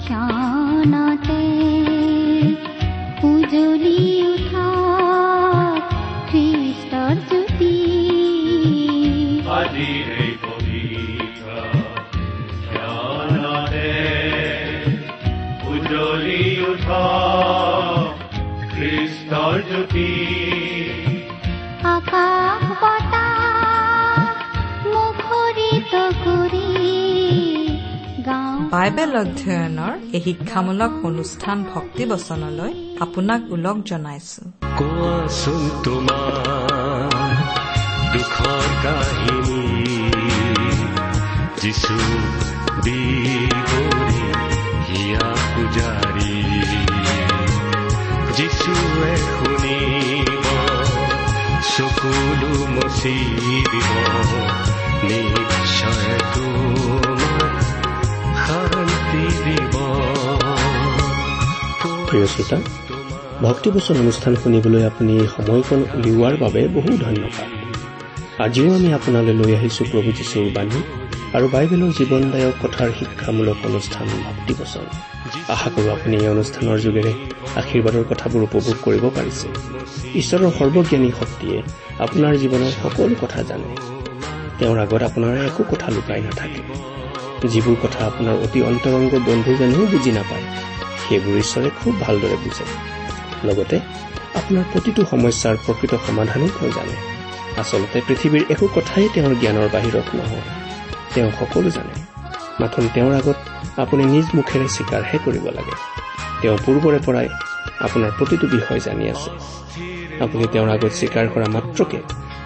ক্ষণতে উজলি উঠা খ্ৰীষ্টৰ জ্যোতি পবিত্ৰ ক্ষণতে উজ্বলি উঠা খ্ৰীষ্টৰ বাইবেল অধ্যয়নৰ এই শিক্ষামূলক অনুষ্ঠান ভক্তি বচনলৈ আপোনাক ওলগ জনাইছো। কোৱাচোন তোমাৰ চকুলো মচি দিব নিশ্চয় দিব প্ৰিয় শ্ৰোতা ভক্তিবচন অনুষ্ঠান শুনিবলৈ আপুনি সময়কণ উলিওৱাৰ বাবে বহু ধন্যবাদ। আজিও আমি আপোনালৈ লৈ আহিছো প্ৰভু যীশুৰ বাণী আৰু বাইবেলৰ জীৱনদায়ক কথাৰ শিক্ষামূলক অনুষ্ঠান ভক্তিবচন। আশা কৰোঁ আপুনি এই অনুষ্ঠানৰ যোগেৰে আশীৰ্বাদৰ কথাবোৰ উপভোগ কৰিব পাৰিছে। ঈশ্বৰৰ সৰ্বজ্ঞানী শক্তিয়ে আপোনাৰ জীৱনৰ সকলো কথা জানে। তেওঁৰ আগত আপোনাৰ একো কথা লুকাই নাথাকে। যিবোৰ কথা আপোনাৰ অতি অন্তৰংগ বন্ধুজনেও বুজি নাপায় সেইবোৰ ঈশ্বৰে খুব ভালদৰে বুজে লগতে আপোনাৰ প্ৰতিটো সমস্যাৰ প্ৰকৃত সমাধানো তেওঁ জানে। আচলতে পৃথিৱীৰ একো কথাই তেওঁৰ জ্ঞানৰ বাহিৰত নহয় তেওঁ সকলো জানে। মাথোন তেওঁৰ আগত আপুনি নিজ মুখেৰে স্বীকাৰহে কৰিব লাগে। তেওঁ পূৰ্বৰে পৰাই আপোনাৰ প্ৰতিটো বিষয় জানি আছে। আপুনি তেওঁৰ আগত স্বীকাৰ কৰা মাত্ৰকে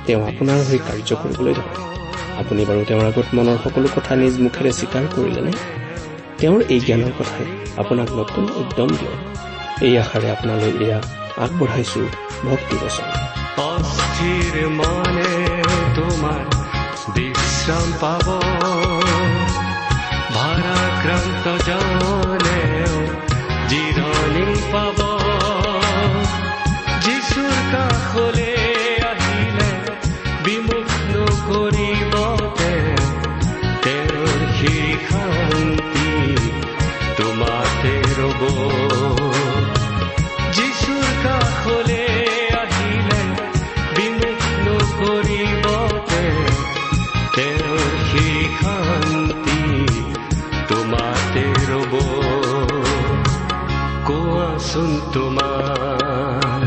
তেওঁ আপোনাৰ হৈ কাৰ্য কৰিবলৈ ধৰে। আপুনি বাৰু তেওঁৰ আগত মনৰ সকলো কথা নিজ মুখেৰে স্বীকাৰ কৰিলেনে? তেওঁৰ এই জ্ঞানৰ কথাই আপোনাক নতুন উদ্যম দিয়ক এই আশাৰে আপোনালৈ এয়া আগবঢ়াইছো ভক্তি বচন জিৰণি পাব। যিচুৰ কাষলে কোৱাচোন তোমাৰ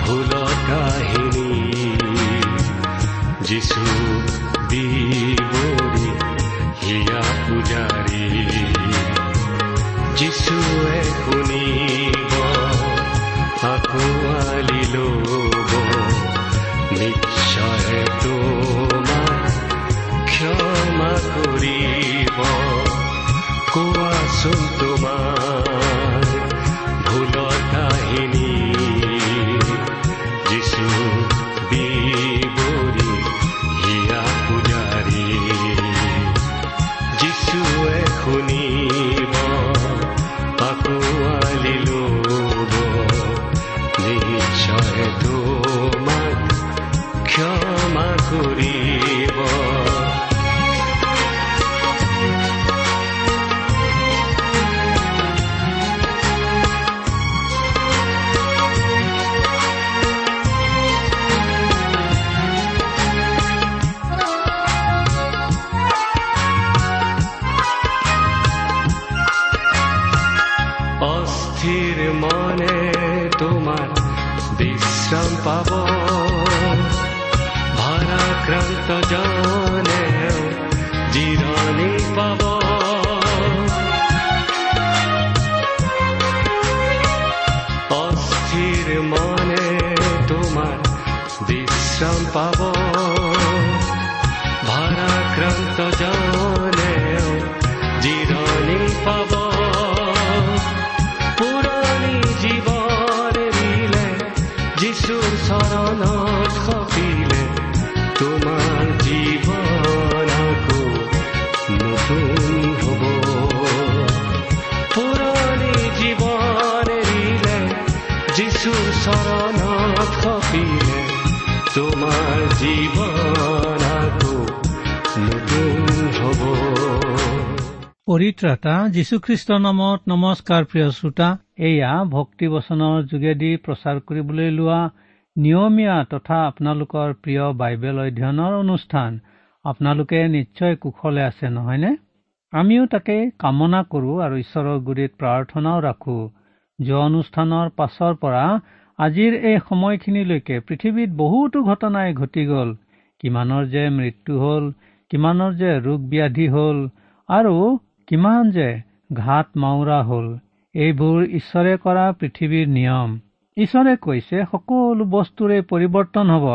ভুল কাহিনী যিচু বিবৰি হিয়া পূজাৰী যিচুৱে শুনিব সপিলে তোমাৰ জীৱন নতুন হ'ব পৰিত্ৰাতা যীশুখ্ৰীষ্টৰ নামত নমস্কাৰ প্ৰিয় শ্ৰোতা এয়া ভক্তিবচনৰ যোগেদি প্ৰচাৰ কৰিবলৈ লোৱা নিয়মীয়া তথা আপোনালোকৰ প্ৰিয় বাইবেল অধ্যয়নৰ অনুষ্ঠান। আপোনালোকে নিশ্চয় কুশলে আছে নহয়নে? আমিও তাকে কামনা কৰো আৰু ঈশ্বৰৰ গুৰিত প্ৰাৰ্থনাও ৰাখো। যোৱা অনুষ্ঠানৰ পাছৰ পৰা আজিৰ এই সময়খিনিলৈকে পৃথিৱীত বহুতো ঘটনাই ঘটি গ'ল। কিমানৰ যে মৃত্যু হ'ল কিমানৰ যে ৰোগ ব্যাধি হ'ল আৰু কিমান যে ঘাট মাওৰা হ'ল এইবোৰ ঈশ্বৰে কৰা পৃথিৱীৰ নিয়ম। ঈশ্বৰে কৈছে সকলো বস্তুৰে পৰিৱৰ্তন হ'ব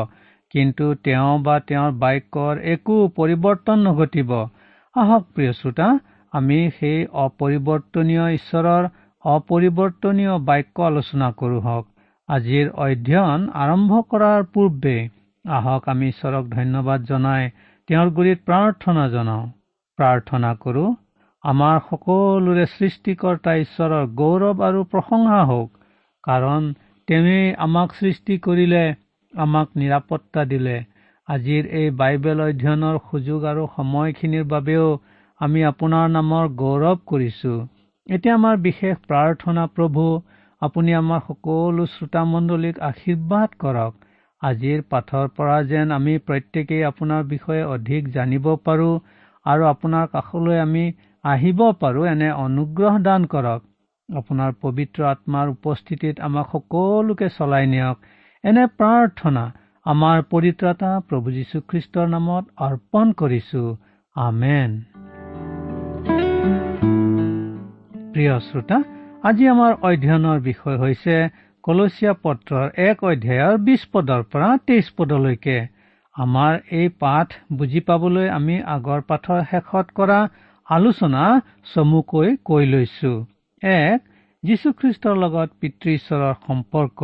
কিন্তু তেওঁ বা তেওঁৰ বাক্যৰ একো পৰিৱৰ্তন নঘটিব। আহক প্ৰিয় শ্ৰোতা আমি সেই অপৰিৱৰ্তনীয় ঈশ্বৰৰ অপৰিৱৰ্তনীয় বাক্য আলোচনা কৰো হওক। আজিৰ অধ্যয়ন আৰম্ভ কৰাৰ পূৰ্বে আহক আমি ঈশ্বৰক ধন্যবাদ জনাই তেওঁৰ গুৰিত প্ৰাৰ্থনা জনাওঁ। প্ৰাৰ্থনা কৰো আমাৰ সকলোৰে সৃষ্টিকৰ্তা ঈশ্বৰৰ গৌৰৱ আৰু প্ৰশংসা হওক কাৰণ তেওঁই আমাক সৃষ্টি কৰিলে আমাক নিৰাপত্তা দিলে। আজিৰ এই বাইবেল অধ্যয়নৰ সুযোগ আৰু সময়খিনিৰ বাবেও আমি আপোনাৰ নামৰ গৌৰৱ কৰিছো। এতিয়া আমাৰ বিশেষ প্ৰাৰ্থনা প্ৰভু আপুনি আমাৰ সকলো শ্ৰোতামণ্ডলীক আশীৰ্বাদ কৰক। আজিৰ পাঠৰ পৰা যেন আমি প্ৰত্যেকেই আপোনাৰ বিষয়ে অধিক জানিব পাৰো আৰু আপোনাৰ কাষলৈ আমি আহিব পাৰো এনে অনুগ্ৰহ দান কৰক। আপোনাৰ পবিত্ৰ আত্মাৰ উপস্থিতিত আমাক সকলোকে চলাই নিয়ক। এনে প্ৰাৰ্থনা আমাৰ পৰিত্ৰাতা প্ৰভু যীশুখ্ৰীষ্টৰ নামত অৰ্পণ কৰিছো। আমেন। প্ৰিয় শ্ৰোতা আজি আমাৰ অধ্যয়নৰ বিষয় হৈছে কলচীয়া পত্ৰৰ এক অধ্যায়ৰ বিশ পদৰ পৰা তেইছ পদলৈকে। আমাৰ এই পাঠ বুজি পাবলৈ আমি আগৰ পাঠৰ শেষত কৰা আলোচনা চমুকৈ কৈ লৈছো। এক যীশুখ্ৰীষ্টৰ লগত পিতৃ ঈশ্বৰৰ সম্পৰ্ক।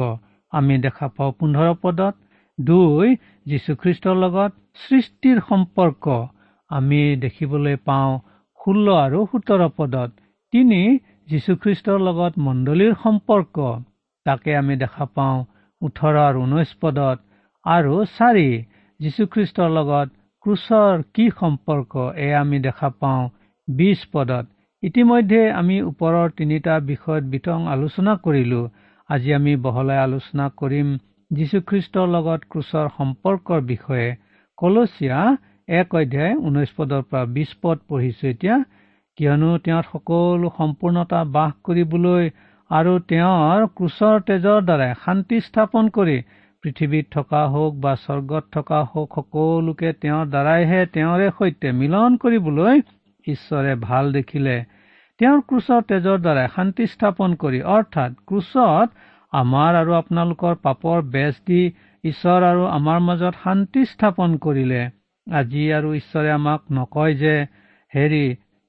আমি দেখা পাওঁ পোন্ধৰ পদত। দুই যীশুখ্ৰীষ্টৰ লগত সৃষ্টিৰ সম্পৰ্ক। আমি দেখিবলৈ পাওঁ ষোল্ল আৰু সোতৰ পদত। তিনি যীশুখ্ৰীষ্টৰ লগত মণ্ডলীৰ সম্পৰ্ক তাকে আমি দেখা পাওঁ ওঠৰ আৰু ঊনৈশ পদত। আৰু চাৰি যীশুখ্ৰীষ্টৰ লগত ক্ৰুচৰ কি সম্পৰ্ক এয়া আমি দেখা পাওঁ বিশ পদত। ইতিমধ্যে আমি ওপৰৰ তিনিটা বিষয়ত বিতং আলোচনা কৰিলো। আজি আমি বহলাই আলোচনা কৰিম যীশুখ্ৰীষ্টৰ লগত ক্ৰুচৰ সম্পৰ্কৰ বিষয়ে। কলচীয়া এক অধ্যায় ঊনৈশ পদৰ পৰা বিশ পদ পঢ়িছো এতিয়া। কিয়নো তেওঁ সকলো সম্পূৰ্ণতা বাস কৰিবলৈ আৰু তেওঁৰ ক্ৰুচৰ তেজৰ দ্বাৰাই শান্তি স্থাপন কৰি পৃথিৱীত থকা হওক বা স্বৰ্গত থকা হওক সকলোকে তেওঁৰ দ্বাৰাইহে তেওঁৰে সৈতে মিলন কৰিবলৈ ঈশ্বৰে ভাল দেখিলে। তেওঁৰ ক্ৰুচৰ তেজৰ দ্বাৰাই শান্তি স্থাপন কৰি অৰ্থাৎ ক্ৰুচত আমাৰ আৰু আপোনালোকৰ পাপৰ বেজ দি ঈশ্বৰ আৰু আমাৰ মাজত শান্তি স্থাপন কৰিলে। আজি আৰু ঈশ্বৰে আমাক নকয় যে হেৰি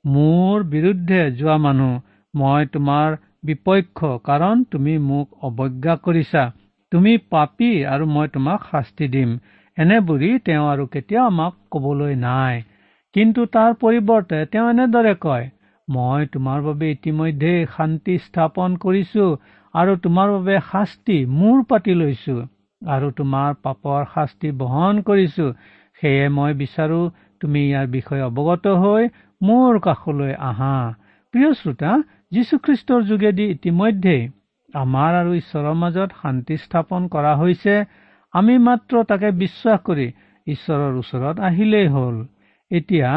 মোৰ বিৰুদ্ধে যোৱা মানুহ মই তোমাৰ বিপক্ষ কাৰণ তুমি মোক অৱজ্ঞা কৰিছা। তুমি পাপী আৰু মই তোমাক শাস্তি দিম। এনে বুলি তেওঁ আৰু কেতিয়াও আমাক কবলৈ নাই। কিন্তু তাৰ পৰিৱৰ্তে তেওঁ এনেদৰে কয় মই তোমাৰ বাবে ইতিমধ্যে শান্তি স্থাপন কৰিছো আৰু তোমাৰ বাবে শাস্তি মূৰ পাতি লৈছো আৰু তোমাৰ পাপৰ শাস্তি বহন কৰিছো। সেয়ে মই বিচাৰো তুমি ইয়াৰ বিষয়ে অৱগত হৈ মোৰ কাষলৈ আহা। প্ৰিয় শ্ৰোতা যীশুখ্ৰীষ্টৰ যোগেদি ইতিমধ্যে আমাৰ আৰু ঈশ্বৰৰ মাজত শান্তি স্থাপন কৰা হৈছে। আমি মাত্ৰ তাকে বিশ্বাস কৰি ঈশ্বৰৰ ওচৰত আহিলেই হ'ল। এতিয়া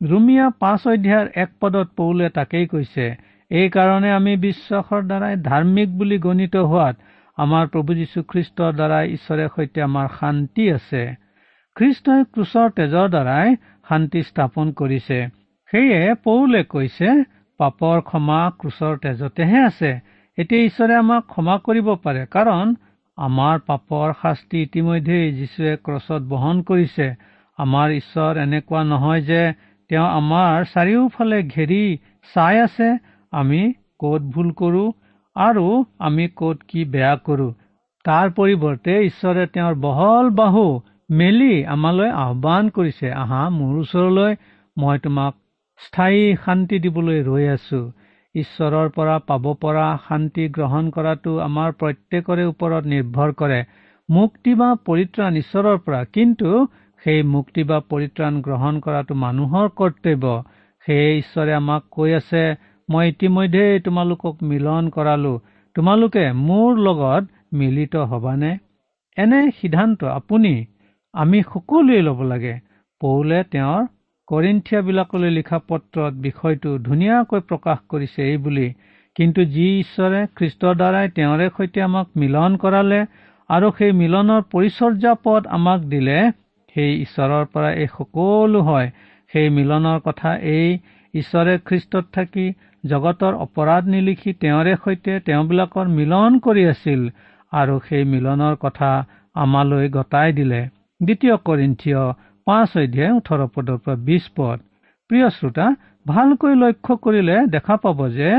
ৰুমিয়া পাঁচ অধ্যায়ৰ এক পদত পৌলে তাকেই কৈছে এইকাৰণে আমি বিশ্বাসৰ দ্বাৰাই ধাৰ্মিক বুলি গণিত হোৱাত আমাৰ প্ৰভু যীশুখ্ৰীষ্টৰ দ্বাৰাই ঈশ্বৰে সৈতে আমাৰ শান্তি আছে। খ্ৰীষ্টই ক্ৰুচৰ তেজৰ দ্বাৰাই শান্তি স্থাপন কৰিছে। সেয়ে পৌলে কৈছে পাপৰ ক্ষমা ক্ৰুচৰ তেজতেহে আছে। এতিয়া ঈশ্বৰে আমাক ক্ষমা কৰিব পাৰে কাৰণ আমাৰ পাপৰ শাস্তি ইতিমধ্যে যীশুৱে ক্ৰছত বহন কৰিছে। আমাৰ ঈশ্বৰ এনেকুৱা নহয় যে তেওঁ আমাৰ চাৰিওফালে ঘেৰি চাই আছে আমি কত ভুল কৰো আৰু আমি কত কি বেয়া কৰো। তাৰ পৰিৱৰ্তে ঈশ্বৰে তেওঁৰ বহল বাহু মেলি আমালৈ আহ্বান কৰিছে আহা মোৰ ওচৰলৈ মই তোমাক স্থায়ী শান্তি দিবলৈ ৰৈ আছো। ঈশ্বৰৰ পৰা পাব পৰা শান্তি গ্ৰহণ কৰাটো আমাৰ প্ৰত্যেকৰে ওপৰত নিৰ্ভৰ কৰে। মুক্তি বা পৰিত্ৰাণ ঈশ্বৰৰ পৰা। কিন্তু সেই মুক্তি বা পৰিত্ৰাণ গ্ৰহণ কৰাটো মানুহৰ কৰ্তব্য। সেয়ে ঈশ্বৰে আমাক কৈ আছে মই ইতিমধ্যেই তোমালোকক মিলন কৰালো। তোমালোকে মোৰ লগত মিলিত হবানে? এনে সিদ্ধান্ত আপুনি আমি সকলোৱে ল'ব লাগে। পৌলে তেওঁৰ কৰিন্থিয়াবিলাকলৈ লিখা পত্ৰত বিষয়টো ধুনীয়াকৈ প্ৰকাশ কৰিছে এই বুলি। কিন্তু যি ঈশ্বৰে খ্ৰীষ্টৰ দ্বাৰাই তেওঁৰে সৈতে আমাক মিলন কৰালে আৰু সেই মিলনৰ পৰিচৰ্যা পদ আমাক দিলে সেই ঈশ্বৰৰ পৰা এই সকলো হয়। সেই মিলনৰ কথা এই ঈশ্বৰে খ্ৰীষ্টত থাকি জগতৰ অপৰাধ নিলিখি তেওঁৰে সৈতে তেওঁবিলাকৰ মিলন কৰি আছিল আৰু সেই মিলনৰ কথা আমালৈ গতাই দিলে। দ্বিতীয় কৰিন্থিয় পাঁচ অধ্যায় ওঠৰ পদৰ পৰা বিশ পদ। প্ৰিয় শ্ৰোতা ভালকৈ লক্ষ্য কৰিলে দেখা পাব যে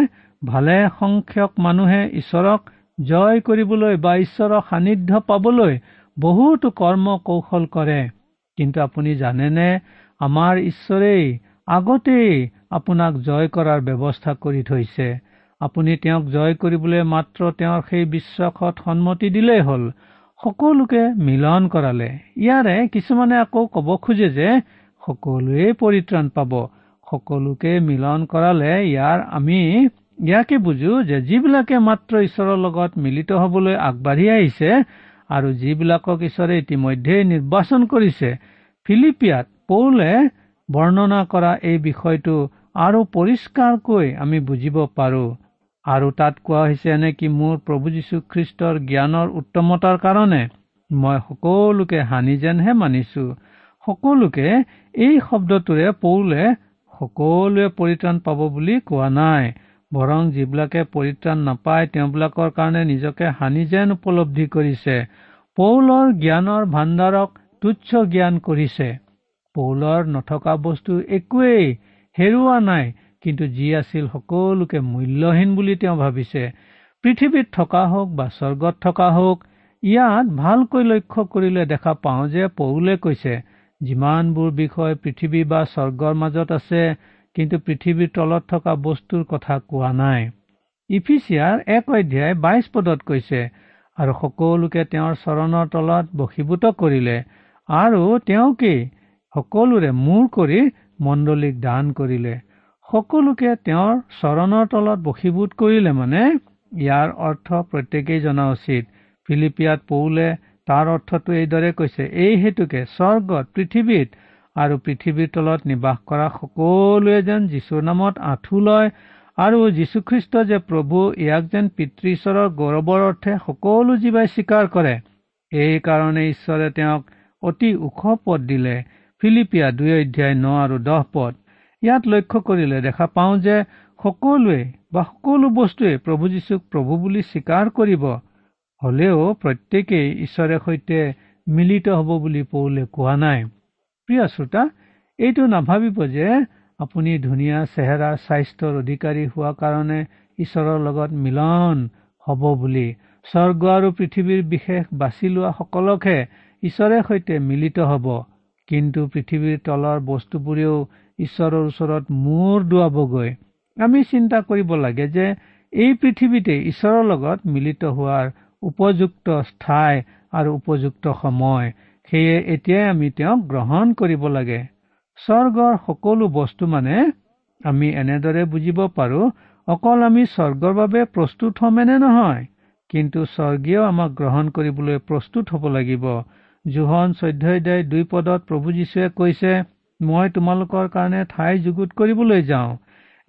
ভালে সংখ্যক মানুহে ঈশ্বৰক জয় কৰিবলৈ বা ঈশ্বৰৰ সান্নিধ্য পাবলৈ বহুতো কৰ্ম কৌশল কৰে। কিন্তু আপুনি জানেনে আমাৰ ঈশ্বৰেই আগতেই আপোনাক জয় কৰাৰ ব্যৱস্থা কৰি থৈছে। আপুনি তেওঁক জয় কৰিবলৈ মাত্ৰ তেওঁৰ সেই বিশ্বাসত সন্মতি দিলেই হ'ল। সকলোকে মিলন কৰালে। ইয়াৰে কিছুমানে আকৌ কব খোজে যে সকলোৱে পৰিত্ৰাণ পাব। সকলোকে মিলন কৰালে ইয়াৰ আমি ইয়াকে বুজো যে যিবিলাকে মাত্ৰ ঈশ্বৰৰ লগত মিলিত হবলৈ আগবাঢ়ি আহিছে আৰু যিবিলাকক ঈশ্বৰে ইতিমধ্যে নিৰ্বাচন কৰিছে ফিলিপিয়াত পৌলে বৰ্ণনা কৰা এই বিষয়টো আৰু পৰিষ্কাৰকৈ আমি বুজিব পাৰো। আৰু তাত কোৱা হৈছে এনে কি মোৰ প্ৰভু যীশুখ্ৰীষ্টৰ জ্ঞানৰ উত্তমতাৰ কাৰণে মই সকলোকে হানি যেনহে মানিছো সকলোকে এই শব্দটোৰে পৌলে সকলোৱে পৰিত্ৰাণ পাব বুলি কোৱা নাই বৰং যিবিলাকে পৰিত্ৰাণ নাপায় তেওঁবিলাকৰ কাৰণে নিজকে হানি যেন উপলব্ধি কৰিছে পৌলৰ জ্ঞানৰ ভাণ্ডাৰক তুচ্ছ জ্ঞান কৰিছে। পৌলৰ নথকা বস্তু একোৱেই হেৰুওৱা নাই কিন্তু যি আছিল সকলোকে মূল্যহীন বুলি তেওঁ ভাবিছে। পৃথিৱীত থকা হওক বা স্বৰ্গত থকা হওক ইয়াত ভালকৈ লক্ষ্য কৰিলে দেখা পাওঁ যে পৌলে কৈছে যিমানবোৰ বিষয় পৃথিৱী বা স্বৰ্গৰ মাজত আছে কিন্তু পৃথিৱীৰ তলত থকা বস্তুৰ কথা কোৱা নাই। ইফিচিয়াৰ এক অধ্যায় বাইশ পদত কৈছে আৰু সকলোকে তেওঁৰ চৰণৰ তলত বশীভূত কৰিলে আৰু তেওঁকেই সকলোৰে মূৰ কৰি মণ্ডলীক দান কৰিলে। সকলোকে তেওঁৰ চৰণৰ তলত বশীভূত কৰিলে মানে ইয়াৰ অৰ্থ প্ৰত্যেকেই জনা উচিত। ফিলিপিয়াত পৌলে তাৰ অৰ্থটো এইদৰে কৈছে এই হেতুকে স্বৰ্গত পৃথিৱীত আৰু পৃথিৱীৰ তলত নিবাস কৰা সকলোৱে যেন যীশুৰ নামত আঁঠু লয় আৰু যীশুখ্ৰীষ্ট যে প্ৰভু ইয়াক যেন পিতৃ ঈশ্বৰৰ গৌৰৱৰ অৰ্থে সকলো জীৱাই স্বীকাৰ কৰে। এই কাৰণে ঈশ্বৰে তেওঁক অতি ওখ পদ দিলে। ফিলিপিয়া দুই অধ্যায় ন আৰু দহ পদ। ইয়াত লক্ষ্য কৰিলে দেখা পাওঁ যে সকলোৱে বা সকলো বস্তুৱে প্ৰভু যীশুক প্ৰভু বুলি স্বীকাৰ কৰিব। হলেও প্ৰত্যেকেই ঈশ্বৰে সৈতে মিলিত হব বুলি পৌলে কোৱা নাই। প্ৰিয় শ্ৰোতা এইটো নাভাবিব যে আপুনি ধুনীয়া চেহেৰা স্বাস্থ্যৰ অধিকাৰী হোৱা কাৰণে ঈশ্বৰৰ লগত মিলন হব বুলি স্বৰ্গ আৰু পৃথিৱীৰ বিশেষ বাছি লোৱা সকলকহে ঈশ্বৰে সৈতে মিলিত হব। কিন্তু পৃথিৱীৰ তলৰ বস্তুবোৰেও ঈশ্বৰৰ ওচৰত মূৰ দোৱাবগৈ। আমি চিন্তা কৰিব লাগে যে এই পৃথিৱীতে ঈশ্বৰৰ লগত মিলিত হোৱাৰ উপযুক্ত ঠাই আৰু উপযুক্ত সময় সেয়ে এতিয়াই আমি তেওঁক গ্ৰহণ কৰিব লাগে। স্বৰ্গৰ সকলো বস্তু মানে আমি এনেদৰে বুজিব পাৰো অকল আমি স্বৰ্গৰ বাবে প্ৰস্তুত হ'ম এনে নহয় কিন্তু স্বৰ্গীয় আমাক গ্ৰহণ কৰিবলৈ প্ৰস্তুত হ'ব লাগিব। জোহন চৈধ্য দুই পদত প্ৰভু যীশুৱে কৈছে মই তোমালোকৰ কাৰণে ঠাই যুগুত কৰিবলৈ যাওঁ।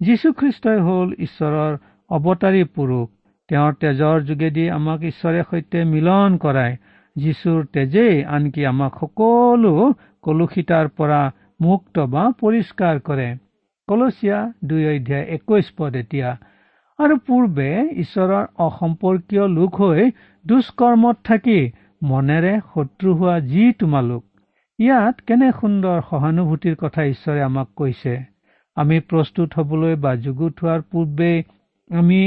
যীশুখ্ৰীষ্টই হ'ল ঈশ্বৰৰ অৱতাৰী পুৰুষ। তেওঁৰ তেজৰ যোগেদি আমাক ঈশ্বৰে সৈতে মিলন কৰায়। যীশুৰ তেজেই আনকি আমাক সকলো কলুষিতাৰ পৰা মুক্ত বা পৰিষ্কাৰ কৰে। কলচীয়া দুই অধ্যায় একৈশ পদ এতিয়া। আৰু পূৰ্বে ঈশ্বৰৰ অসম্পৰ্কীয় লোক হৈ দুষ্কৰ্মত থাকি মনেৰে শত্ৰু হোৱা যি তোমালোক ইয়াত কেনে সুন্দৰ সহানুভূতিৰ কথা ঈশ্বৰে আমাক কৈছে। আমি প্ৰস্তুত হবলৈ বা যুগুত হোৱাৰ পূৰ্বেই আমি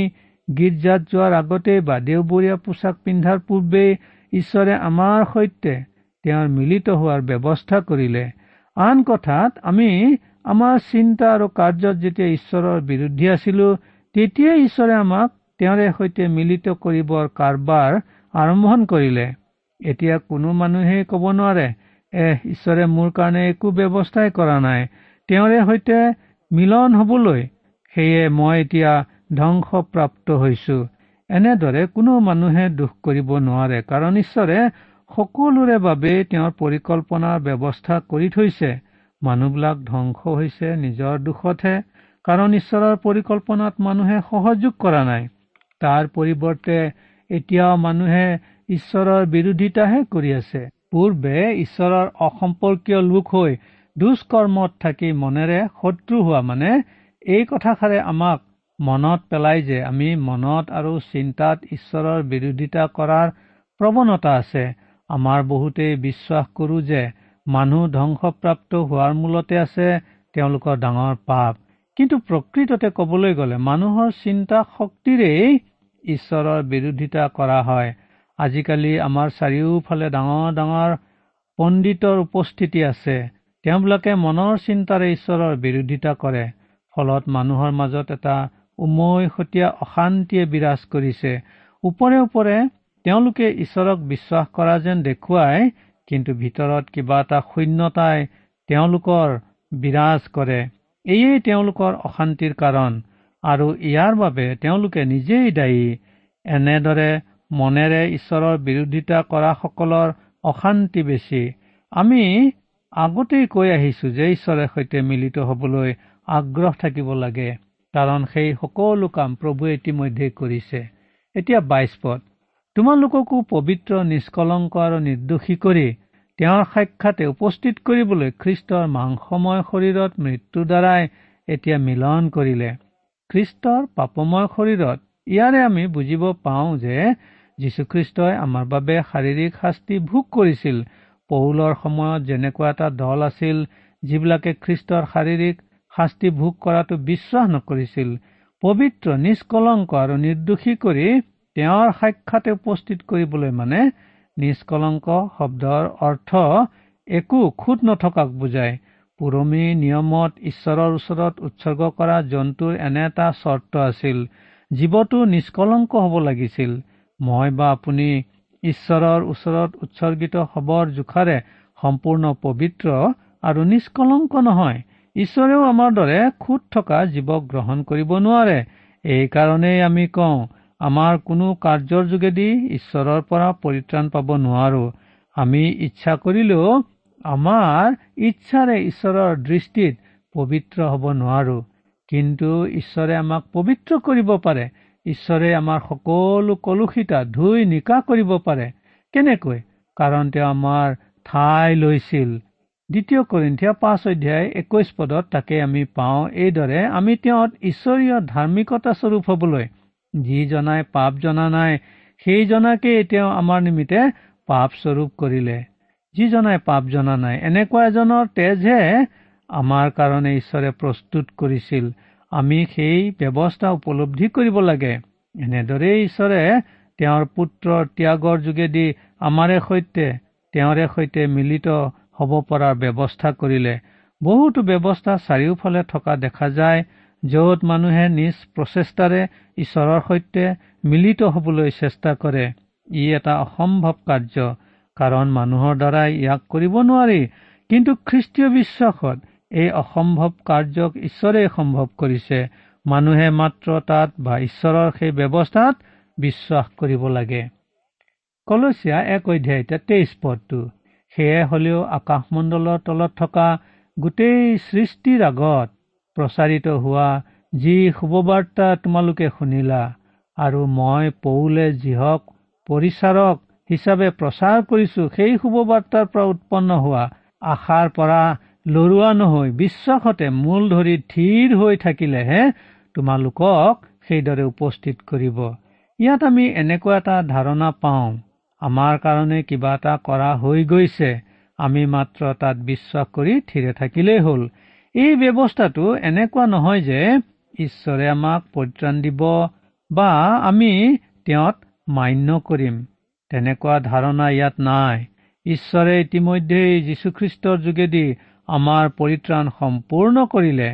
গীৰ্জাত যোৱাৰ আগতেই বা দেওবৰীয়া পোছাক পিন্ধাৰ পূৰ্বেই ঈশ্বৰে আমাৰ সৈতে তেওঁৰ মিলিত হোৱাৰ ব্যৱস্থা কৰিলে। আন কথাত আমি আমাৰ চিন্তা আৰু কাৰ্যত যেতিয়া ঈশ্বৰৰ বিৰুদ্ধে আছিলো তেতিয়াই ঈশ্বৰে আমাক তেওঁৰে সৈতে মিলিত কৰিবৰ কাৰবাৰ আৰম্ভণ কৰিলে। এতিয়া কোনো মানুহেই কব নোৱাৰে এহ ঈশ্বৰে মোৰ কাৰণে একো ব্যৱস্থাই কৰা নাই। তেওঁৰে সৈতে মিলন হবলৈ সেয়ে মই এতিয়া ধ্বংসপ্ৰাপ্ত হৈছো। এনেদৰে কোনো মানুহে দুখ কৰিব নোৱাৰে কাৰণ ঈশ্বৰে সকলোৰে বাবে তেওঁৰ পৰিকল্পনাৰ ব্যৱস্থা কৰি থৈছে। মানুহবিলাক ধ্বংস হৈছে নিজৰ দুখতহে কাৰণ ঈশ্বৰৰ পৰিকল্পনাত মানুহে সহযোগ কৰা নাই। তাৰ পৰিৱৰ্তে এতিয়াও মানুহে ঈশ্বৰৰ বিৰোধিতাহে কৰি আছে। পূৰ্বে ঈশ্বৰৰ অসম্পৰ্কীয় লোক হৈ দুষ্কৰ্মত থাকি মনেৰে শত্ৰু হোৱা মানে এই কথাষাৰে আমাক মনত পেলাই যে আমি মনত আৰু চিন্তাত ঈশ্বৰৰ বিৰোধিতা কৰাৰ প্ৰৱণতা আছে। আমাৰ বহুতেই বিশ্বাস কৰো যে মানুহ ধ্বংসপ্ৰাপ্ত হোৱাৰ মূলতে আছে তেওঁলোকৰ ডাঙৰ পাপ। কিন্তু প্ৰকৃততে কবলৈ গ'লে মানুহৰ চিন্তা শক্তিৰেই ঈশ্বৰৰ বিৰোধিতা কৰা হয়। আজিকালি আমাৰ চাৰিওফালে ডাঙৰ ডাঙৰ পণ্ডিতৰ উপস্থিতি আছে। তেওঁবিলাকে মনৰ চিন্তাৰে ঈশ্বৰৰ বিৰোধিতা কৰে ফলত মানুহৰ মাজত এটা উমৈহতীয়া অশান্তিয়ে বিৰাজ কৰিছে। ওপৰে ওপৰে তেওঁলোকে ঈশ্বৰক বিশ্বাস কৰা যেন দেখুৱাই কিন্তু ভিতৰত কিবা এটা শূন্যতাই তেওঁলোকৰ বিৰাজ কৰে। এয়েই তেওঁলোকৰ অশান্তিৰ কাৰণ। আৰু ইয়াৰ বাবে তেওঁলোকে নিজেই দায়ী। এনেদৰে মনেৰে ঈশ্বৰৰ বিৰোধিতা কৰাসকলৰ অশান্তি বেছি। আমি আগতেই কৈ আহিছো যে ঈশ্বৰে সৈতে মিলিত হবলৈ আগ্ৰহ থাকিব লাগে কাৰণ সেই সকলো কাম প্ৰভুৱে ইতিমধ্যে কৰিছে। এতিয়া বাইশ পদ। তোমালোককো পবিত্ৰ নিষ্কলংক আৰু নিৰ্দোষী কৰি তেওঁৰ সাক্ষাতে উপস্থিত কৰিবলৈ খ্ৰীষ্টৰ মাংসময় শৰীৰত মৃত্যুৰ দ্বাৰাই এতিয়া মিলন কৰিলে। খ্ৰীষ্টৰ পাপময় শৰীৰত ইয়াৰে আমি বুজিব পাওঁ যে যীশুখ্ৰীষ্টই আমাৰ বাবে শাৰীৰিক শাস্তি ভোগ কৰিছিল। পৌলৰ সময়ত যেনেকুৱা এটা দল আছিল যিবিলাকে খ্ৰীষ্টৰ শাৰীৰিক শাস্তি ভোগ কৰাটো বিশ্বাস নকৰিছিল পবিত্ৰ নিষ্কলংক আৰু নিৰ্দোষী কৰি তেওঁৰ সাক্ষাতে উপস্থিত কৰিবলৈ মানে নিষ্কলংক শব্দৰ অৰ্থ একো খুট নথকাক বুজায়। পুৰমি নিয়মত ঈশ্বৰৰ ওচৰত উৎসৰ্গ কৰা জন্তুৰ এনে এটা চৰ্ত আছিল জীৱটো নিষ্কলংক হ'ব লাগিছিল। মই বা আপুনি ঈশ্বৰৰ ওচৰত উৎসৰ্গিত হবৰ জোখাৰে সম্পূৰ্ণ পবিত্ৰ আৰু নিষ্কলংক নহয়। ঈশ্বৰেও আমাৰ দৰে খুট থকা জীৱক গ্ৰহণ কৰিব নোৱাৰে। এইকাৰণেই আমি কওঁ আমাৰ কোনো কাৰ্যৰ যোগেদি ঈশ্বৰৰ পৰা পৰিত্ৰাণ পাব নোৱাৰো। আমি ইচ্ছা কৰিলেও আমাৰ ইচ্ছাৰে ঈশ্বৰৰ দৃষ্টিত পবিত্ৰ হ'ব নোৱাৰো। কিন্তু ঈশ্বৰে আমাক পবিত্ৰ কৰিব পাৰে। ঈশ্বৰে আমাৰ সকলো কলুষিতা ধুই নিকা কৰিব পাৰে। কেনেকৈ? কাৰণ তেওঁ আমাৰ ঠাই লৈছিল। দ্বিতীয় কৰিন্ধিয়া পাঁচ অধ্যায় একৈশ পদত তাকে আমি পাওঁ এইদৰে আমি তেওঁত ঈশ্বৰীয় ধাৰ্মিকতা স্বৰূপ হবলৈ যি জনাই পাপ জনা নাই সেইজনাকেই তেওঁ আমাৰ নিমিত্তে পাপ স্বৰূপ কৰিলে। যিজনাই পাপ জনা নাই এনেকুৱা এজনৰ তেজহে আমাৰ কাৰণে ঈশ্বৰে প্ৰস্তুত কৰিছিল। আমি সেই ব্যৱস্থা উপলব্ধি কৰিব লাগে। এনেদৰেই ঈশ্বৰে তেওঁৰ পুত্ৰৰ ত্যাগৰ যোগেদি আমাৰে সৈতে তেওঁৰে সৈতে মিলিত হ'ব পৰাৰ ব্যৱস্থা কৰিলে। বহুতো ব্যৱস্থা চাৰিওফালে থকা দেখা যায় য'ত মানুহে নিজ প্ৰচেষ্টাৰে ঈশ্বৰৰ সৈতে মিলিত হবলৈ চেষ্টা কৰে। ই এটা অসম্ভৱ কাৰ্য কাৰণ মানুহৰ দ্বাৰাই ইয়াক কৰিব নোৱাৰি। কিন্তু খ্ৰীষ্টীয় বিশ্বাসত এই অসম্ভৱ কাৰ্যক ঈশ্বৰে সম্ভৱ কৰিছে। মানুহে মাত্ৰ তাত বা ঈশ্বৰৰ সেই ব্যৱস্থাত বিশ্বাস কৰিব লাগে। কলচীয়া এক অধ্যায়তে তেইছ পদটো সেয়ে হলেও আকাশমণ্ডলৰ তলত থকা গোটেই সৃষ্টিৰ আগত প্ৰচাৰিত হোৱা যি শুভবাৰ্তা তোমালোকে শুনিলা আৰু মই পৌলে যিহক পৰিচাৰক হিচাপে প্ৰচাৰ কৰিছো সেই শুভবাৰ্তাৰ পৰা উৎপন্ন হোৱা আশাৰ পৰা লৰোৱা নহৈ বিশ্বাসতে মূল ধৰি থিৰ হৈ থাকিলেহে তোমালোকক সেইদৰে উপস্থিত কৰিব। ইয়াত আমি এনেকুৱা এটা ধাৰণা পাওঁ আমাৰ কাৰণে কিবা এটা কৰা হৈ গৈছে আমি মাত্ৰ তাত বিশ্বাস কৰি থিৰে থাকিলেই হ'ল। এই ব্যৱস্থাটো এনেকুৱা নহয় যে ঈশ্বৰে আমাক পৰিত্ৰাণ দিব বা আমি তেওঁত মান্য কৰিম। তেনেকুৱা ধাৰণা ইয়াত নাই। ঈশ্বৰে ইতিমধ্যেই যীশুখ্ৰীষ্টৰ যোগেদি আমাৰ পৰিত্ৰাণ সম্পূৰ্ণ কৰিলে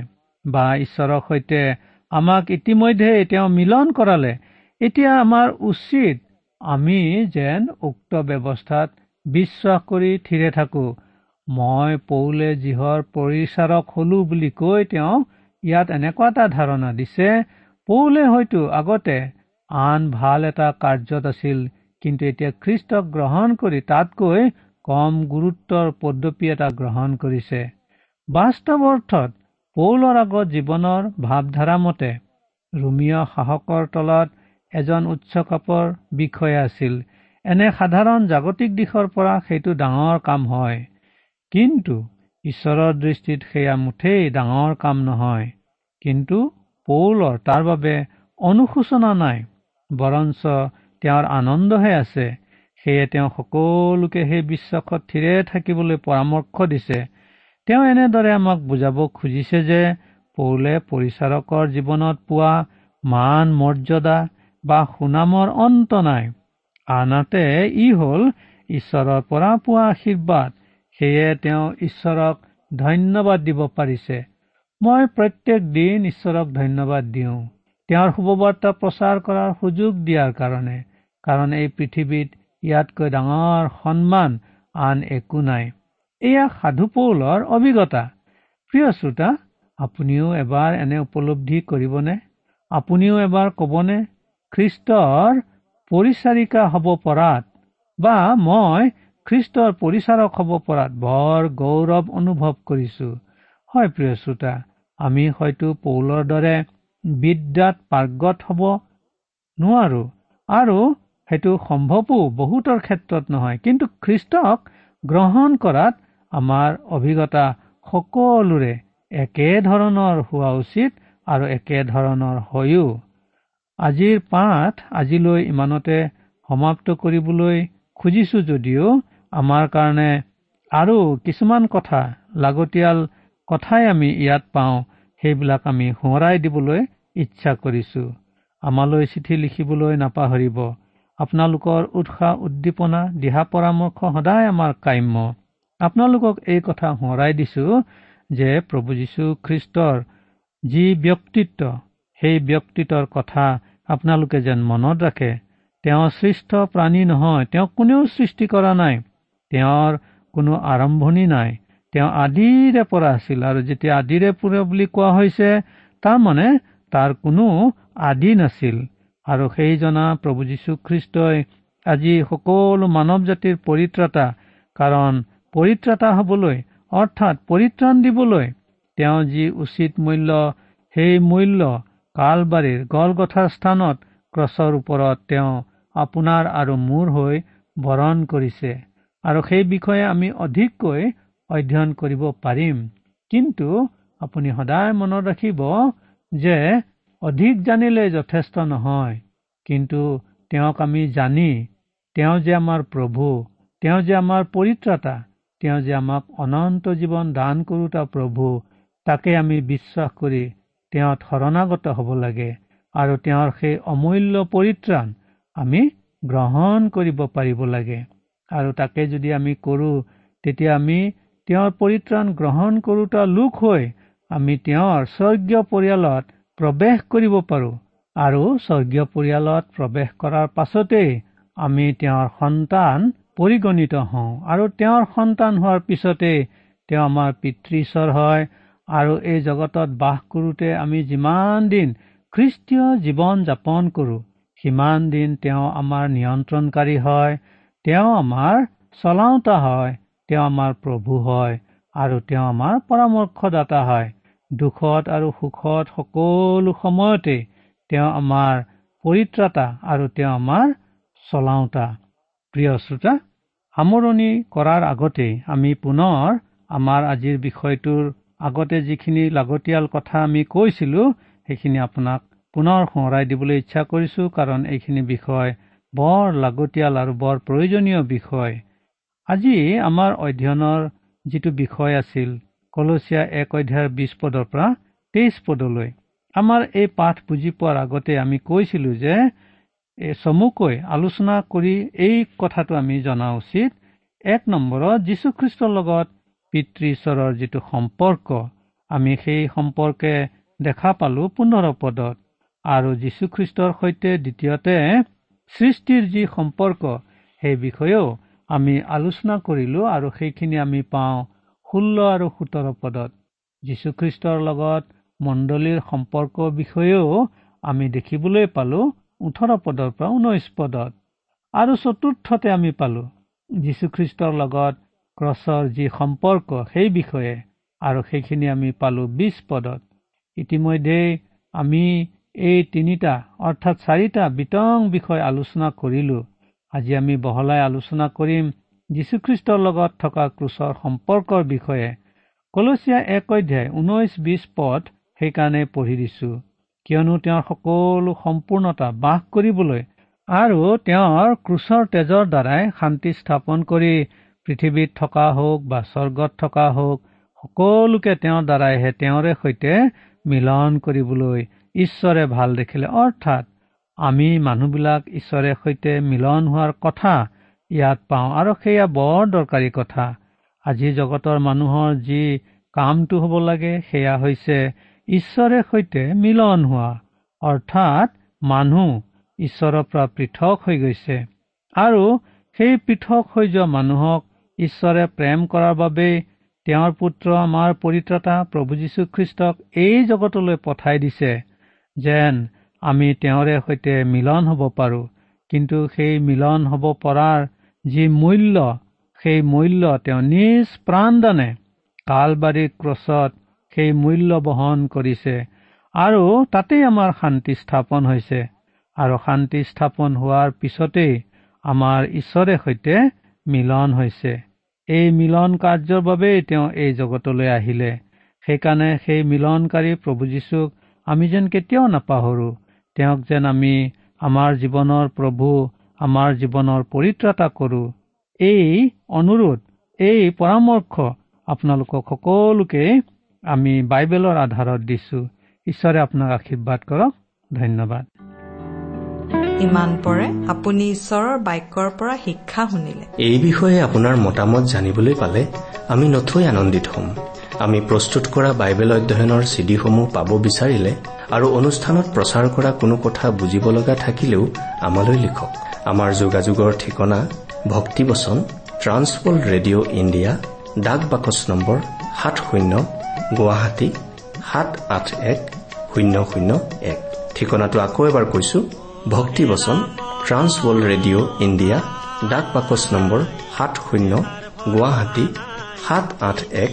বা ঈশ্বৰৰ সৈতে আমাক ইতিমধ্যে তেওঁ মিলন কৰালে এতিয়া আমাৰ উচিত আমি যেন উক্ত ব্যৱস্থাত বিশ্বাস কৰি থিৰে থাকো। মই পৌলে যিহৰ পৰিচাৰক হলো বুলি কৈ তেওঁ ইয়াত এনেকুৱা এটা ধাৰণা দিছে পৌলে হয়তো আগতে আন ভাল এটা কাৰ্যত আছিল কিন্তু এতিয়া খ্ৰীষ্টক গ্ৰহণ কৰি তাতকৈ কম গুৰুত্বৰ পদ্ধতি এটা গ্ৰহণ কৰিছে। বাস্তৱ অৰ্থত পৌলৰ আগত জীৱনৰ ভাৱধাৰা মতে ৰুমিয় সাহসৰ তলত এজন উচ্চ কাপৰ বিষয়া আছিল। এনে সাধাৰণ জাগতিক দিশৰ পৰা সেইটো ডাঙৰ কাম হয়। কিন্তু ঈশ্বৰৰ দৃষ্টিত সেয়া মুঠেই ডাঙৰ কাম নহয়। কিন্তু পৌলৰ তাৰ বাবে অনুশোচনা নাই বৰঞ্চ তেওঁৰ আনন্দহে আছে। সেয়ে তেওঁ সকলোকে সেই বিশ্বাসত থিৰে থাকিবলৈ পৰামৰ্শ দিছে। তেওঁ এনেদৰে আমাক বুজাব খুজিছে যে পৌলে পৰিচাৰকৰ জীৱনত পোৱা মান মৰ্যাদা বা সুনামৰ অন্ত নাই। আনহাতে ই হ'ল ঈশ্বৰৰ পৰা পোৱা আশীৰ্বাদ। সেয়ে তেওঁ ঈশ্বৰক ধন্যবাদ দিব পাৰিছে। মই প্ৰত্যেক দিন ঈশ্বৰক ধন্যবাদ দিওঁ। তেওঁৰ শুভবাৰ্তা প্ৰচাৰ কৰাৰ সুযোগ দিয়াৰ কাৰণে। কাৰণ এই পৃথিৱীত ইয়াতকৈ ডাঙৰ সন্মান আন একো নাই। এয়া সাধু পৌলৰ অভিজ্ঞতা। প্ৰিয় শ্ৰোতা আপুনিও এবাৰ এনে উপলব্ধি কৰিবনে? আপুনিও এবাৰ কবনে খ্ৰীষ্টৰ পৰিচাৰিকা হ'ব পৰাত বা মই খ্ৰীষ্টৰ পৰিচাৰক হ'ব পৰাত বৰ গৌৰৱ অনুভৱ কৰিছো। হয় প্ৰিয় শ্ৰোতা আমি হয়তো পৌলৰ দৰে বিদ্যাত পাৰ্গত হ'ব নোৱাৰো। আৰু সেইটো সম্ভৱো বহুতৰ ক্ষেত্ৰত নহয়। কিন্তু খ্ৰীষ্টক গ্ৰহণ কৰাত আমাৰ অভিজ্ঞতা সকলোৰে একে ধৰণৰ হোৱা উচিত আৰু একে ধৰণৰ হয়ো। আজিৰ পাঠ আজিলৈ ইমানতে সমাপ্ত কৰিবলৈ খুজিছো যদিও আমাৰ কাৰণে আৰু কিছুমান কথা লাগতিয়াল কথাই আমি ইয়াত পাওঁ সেইবিলাক আমি সোঁৱৰাই দিবলৈ ইচ্ছা কৰিছো। আমালৈ চিঠি লিখিবলৈ নাপাহৰিব। আপোনালোকৰ উৎসাহ উদ্দীপনা দিহা পৰামৰ্শ সদায় আমাৰ কাম্য। আপোনালোকক এই কথা সোঁৱৰাই দিছো যে প্ৰভু যীশু খ্ৰীষ্টৰ যি ব্যক্তিত্ব সেই ব্যক্তিত্বৰ কথা আপোনালোকে যেন মনত ৰাখে তেওঁ সৃষ্ট প্ৰাণী নহয় তেওঁক কোনেও সৃষ্টি কৰা নাই তেওঁৰ কোনো আৰম্ভণি নাই তেওঁ আদিৰে পৰা আছিল আৰু যেতিয়া আদিৰে পুৰে বুলি কোৱা হৈছে তাৰমানে তাৰ কোনো আদি নাছিল। আৰু সেই জনা প্ৰভু যীশুখ্ৰীষ্টই আজি সকলো মানৱ জাতিৰ পৰিত্ৰাতা কাৰণ পৰিত্ৰাতা হবলৈ অৰ্থাৎ পৰিত্ৰাণ দিবলৈ তেওঁ যি উচিত মূল্য সেই মূল্য কালবাৰীৰ গলগথাৰ স্থানত ক্ৰছৰ ওপৰত তেওঁ আপোনাৰ আৰু মোৰ হৈ বৰণ কৰিছে। আৰু সেই বিষয়ে আমি অধিককৈ অধ্যয়ন কৰিব পাৰিম। কিন্তু আপুনি সদায় মনত ৰাখিব যে অধিক জানিলে যথেষ্ট নহয়। কিন্তু তেওঁক আমি জানি তেওঁ যে আমাৰ প্ৰভু তেওঁ যে আমাৰ পৰিত্ৰাতা তেওঁ যে আমাক অনন্ত জীৱন দান কৰোতা প্ৰভু তাকে আমি বিশ্বাস কৰি তেওঁত শৰণাগত হ'ব লাগে আৰু তেওঁৰ সেই অমূল্য পৰিত্ৰাণ আমি গ্ৰহণ কৰিব পাৰিব লাগে। আৰু তাকে যদি আমি কৰো তেতিয়া আমি তেওঁৰ পৰিত্ৰাণ গ্ৰহণ কৰোতা লোক হৈ আমি তেওঁৰ স্বৰ্গীয় পৰিয়ালত প্ৰৱেশ কৰিব পাৰো আৰু স্বৰ্গীয় পৰিয়ালত প্ৰৱেশ কৰাৰ পাছতেই আমি তেওঁৰ সন্তান পৰিগণিত হওঁ আৰু তেওঁৰ সন্তান হোৱাৰ পিছতেই তেওঁ আমাৰ পিতৃশ্বৰ হয় আৰু এই জগতত বাস কৰোতে আমি যিমান দিন খ্ৰীষ্টীয় জীৱন যাপন কৰো সিমান দিন তেওঁ আমাৰ নিয়ন্ত্ৰণকাৰী হয় তেওঁ আমাৰ চলাওতা হয় তেওঁ আমাৰ প্ৰভু হয় আৰু তেওঁ আমাৰ পৰামৰ্শদাতা হয়। দুখত আৰু সুখত সকলো সময়তে তেওঁ আমাৰ পৰিত্ৰাতা আৰু তেওঁ আমাৰ চলাওতা। প্ৰিয় শ্ৰোতা সামৰণি কৰাৰ আগতেই আমি পুনৰ আমাৰ আজিৰ বিষয়টোৰ আগতে যিখিনি লাগতিয়াল কথা আমি কৈছিলো সেইখিনি আপোনাক পুনৰ সোঁৱৰাই দিবলৈ ইচ্ছা কৰিছো কাৰণ এইখিনি বিষয় বৰ লাগতিয়াল আৰু বৰ প্ৰয়োজনীয় বিষয়। আজি আমাৰ অধ্যয়নৰ যিটো বিষয় আছিল কলচীয়া এক অধ্যায়ৰ বিশ পদৰ পৰা তেইছ পদলৈ। আমাৰ এই পাঠ বুজি পোৱাৰ আগতে আমি কৈছিলো যে চমুকৈ আলোচনা কৰি এই কথাটো আমি জনা উচিত। এক নম্বৰত যীশুখ্ৰীষ্টৰ লগত পিতৃ ঈশ্বৰৰ যিটো সম্পৰ্ক আমি সেই সম্পৰ্কে দেখা পালো পোন্ধৰ পদত। আৰু যীশুখ্ৰীষ্টৰ সৈতে দ্বিতীয়তে সৃষ্টিৰ যি সম্পৰ্ক সেই বিষয়েও আমি আলোচনা কৰিলো আৰু সেইখিনি আমি পাওঁ ষোল্ল আৰু সোতৰ পদত। যীশুখ্ৰীষ্টৰ লগত মণ্ডলীৰ সম্পৰ্কৰ বিষয়েও আমি দেখিবলৈ পালো ওঠৰ পদৰ পৰা ঊনৈশ পদত। আৰু চতুৰ্থতে আমি পালো যীশুখ্ৰীষ্টৰ লগত ক্ৰছৰ যি সম্পৰ্ক সেই বিষয়ে আৰু সেইখিনি আমি পালো বিশ পদত। ইতিমধ্যেই আমি এই তিনিটা অৰ্থাৎ চাৰিটা বিতং বিষয় আলোচনা কৰিলো। আজি আমি বহলাই আলোচনা কৰিম যীশুখ্ৰীষ্টৰ লগত থকা ক্ৰুচৰ সম্পৰ্কৰ বিষয়ে কলচীয়া এক অধ্যায় ঊনৈশ বিশ পদ সেইকাৰণে পঢ়ি দিছো। কিয়নো তেওঁৰ সকলো সম্পূৰ্ণতা বাস কৰিবলৈ আৰু তেওঁৰ ক্ৰুচৰ তেজৰ দ্বাৰাই শান্তি স্থাপন কৰি পৃথিৱীত থকা হওক বা স্বৰ্গত থকা হওক সকলোকে তেওঁৰ দ্বাৰাইহে তেওঁৰে সৈতে মিলন কৰিবলৈ ঈশ্বৰে ভাল দেখিলে। অৰ্থাৎ আমি মানুহবিলাক ঈশ্বৰে সৈতে মিলন হোৱাৰ কথা ইয়াত পাওঁ। আৰু সেয়া বৰ দৰকাৰী কথা। আজি জগতৰ মানুহৰ যি কামটো হ'ব লাগে সেয়া হৈছে ঈশ্বৰে সৈতে মিলন হোৱা। অৰ্থাৎ মানুহ ঈশ্বৰৰ পৰা পৃথক হৈ গৈছে। আৰু সেই পৃথক হৈ যোৱা মানুহক ঈশ্বৰে প্ৰেম কৰাৰ বাবেই তেওঁৰ পুত্ৰ আমাৰ পৰিত্ৰতা প্ৰভু যীশুখ্ৰীষ্টক এই জগতলৈ পঠাই দিছে যেন আমি তেওঁৰে সৈতে মিলন হ'ব পাৰো। কিন্তু সেই মিলন হ'ব পৰাৰ যি মূল্য সেই মূল্য তেওঁ নিজ প্ৰাণদানে কালবাৰী ক্ৰছত সেই মূল্য বহন কৰিছে আৰু তাতেই আমাৰ শান্তি স্থাপন হৈছে। আৰু শান্তি স্থাপন হোৱাৰ পিছতেই আমাৰ ঈশ্বৰে সৈতে মিলন হৈছে। এই মিলন কাৰ্যৰ বাবেই তেওঁ এই জগতলৈ আহিলে। সেইকাৰণে সেই মিলনকাৰী প্ৰভু যীশুক আমি যেন কেতিয়াও নাপাহৰো। তেওঁক যেন আমি আমাৰ জীৱনৰ প্ৰভু আমাৰ জীৱনৰ পৰিত্ৰাতা কৰো। এই অনুৰোধ এই পৰামৰ্শ আপোনালোকক সকলোকে আমি বাইবেলৰ আধাৰত দিছো। ঈশ্বৰে আপোনাক আশীৰ্বাদ কৰক। ধন্যবাদ। ইমান পৰে আপুনি ঈশ্বৰৰ বাক্যৰ পৰা শিক্ষা শুনিলে। এই বিষয়ে আপোনাৰ মতামত জানিবলৈ পালে আমি নথৈ আনন্দিত হ'ম। আমি প্ৰস্তুত কৰা বাইবেল অধ্যয়নৰ চিডিসমূহ পাব বিচাৰিলে আৰু অনুষ্ঠানত প্ৰচাৰ কৰা কোনো কথা বুজিব লগা থাকিলেও আমালৈ লিখক। আমাৰ যোগাযোগৰ ঠিকনা ভক্তিবচন ট্ৰান্সৱৰ্ল্ড ৰেডিঅ' ইণ্ডিয়া ডাক বাকচ নম্বৰ সাত শূন্য গুৱাহাটী সাত আঠ এক শূন্য শূন্য এক। ঠিকনাটো আকৌ এবাৰ কৈছো ভক্তিবচন ট্ৰান্সৱৰ্ল্ড ৰেডিঅ' ইণ্ডিয়া ডাক বাকচ নম্বৰ সাত শূন্য গুৱাহাটী সাত আঠ এক